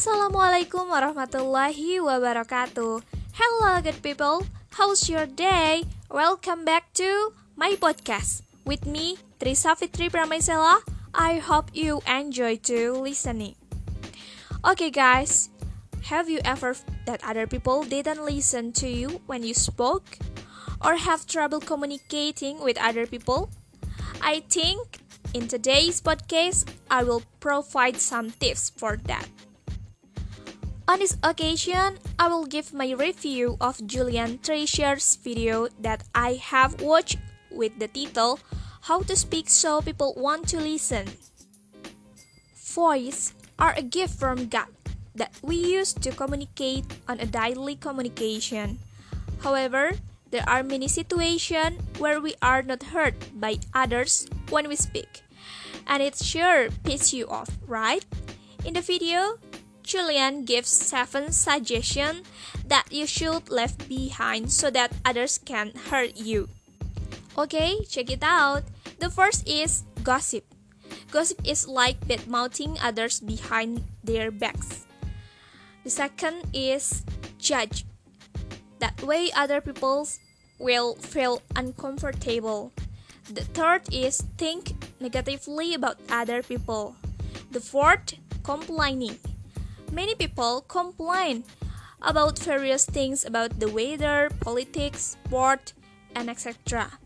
Assalamualaikum warahmatullahi wabarakatuh. Hello, good people. How's your day? Welcome back to my podcast with me, Trisavitri Pramaisela. I hope you enjoy to listening. Okay, guys, have you ever that other people didn't listen to you when you spoke, or have trouble communicating with other people? I think in today's podcast, I will provide some tips for that. On this occasion, I will give my review of Julian Treasure's video that I have watched with the title How to Speak So People Want to Listen. Voice are a gift from God that we use to communicate on a daily communication. However, there are many situations where we are not heard by others when we speak. And it sure pisses you off, right? In the video, Julian gives seven suggestions that you should leave behind so that others can hurt you. Okay, check it out. The first is gossip. Gossip is like bad mouthing others behind their backs. The second is judge. That way other people will feel uncomfortable. The third is think negatively about other people. The fourth, complaining. Many people complain about various things about the weather, politics, sport, and etc.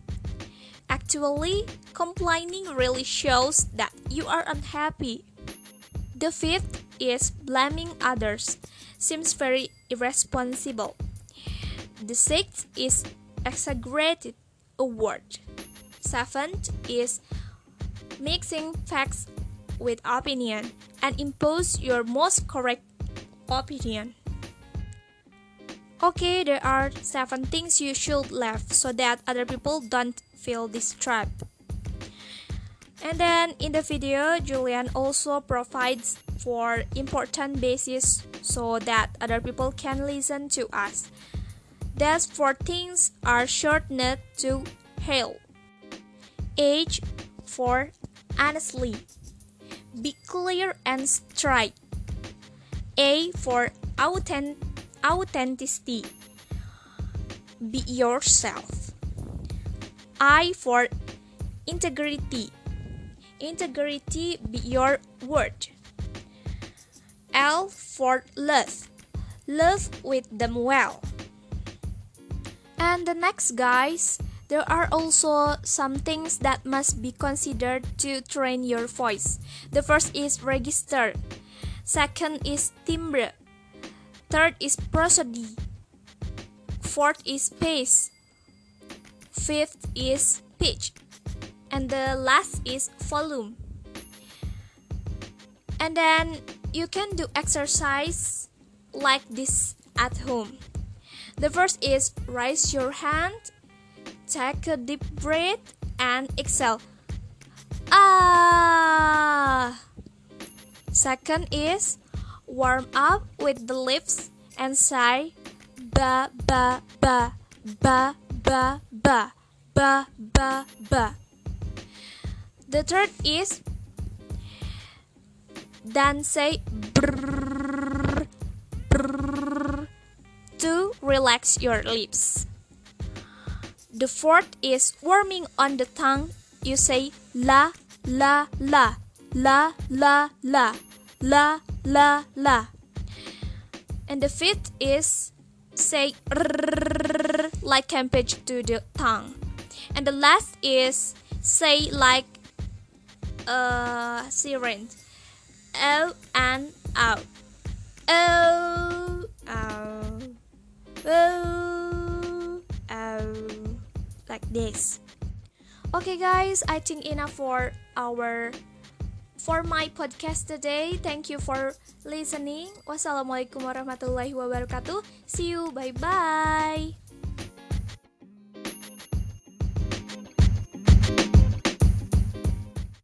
Actually, complaining really shows that you are unhappy. The fifth is blaming others, seems very irresponsible. The sixth is exaggerated a word. Seventh is mixing facts with opinion and impose your most correct opinion. Okay, there are seven things you should leave so that other people don't feel disturbed. And then in the video, Julian also provides for important basis so that other people can listen to us. These four things are shortened to HAIL. H for honestly. Be clear and straight. A for authentic, authenticity. Be yourself. I for integrity. Integrity be your word. L for love. Love with them well. And the next, guys, there are also some things that must be considered to train your voice. The first is register. Second is timbre. Third is prosody. Fourth is pace. Fifth is pitch. And the last is volume. And then you can do exercise like this at home. The first is raise your hand Take a deep breath and exhale. Ah. Second is warm up with the lips and say ba ba ba ba ba ba ba ba ba. The third is then say brrr, brrr, to relax your lips. The fourth is warming on the tongue. You say la la la la la la la la la. And the fifth is say like campage to the tongue. And the last is say like a siren. O and out. Okay guys i think enough for our for my podcast today. Thank you for listening. Wassalamualaikum warahmatullahi wabarakatuh. See you. Bye bye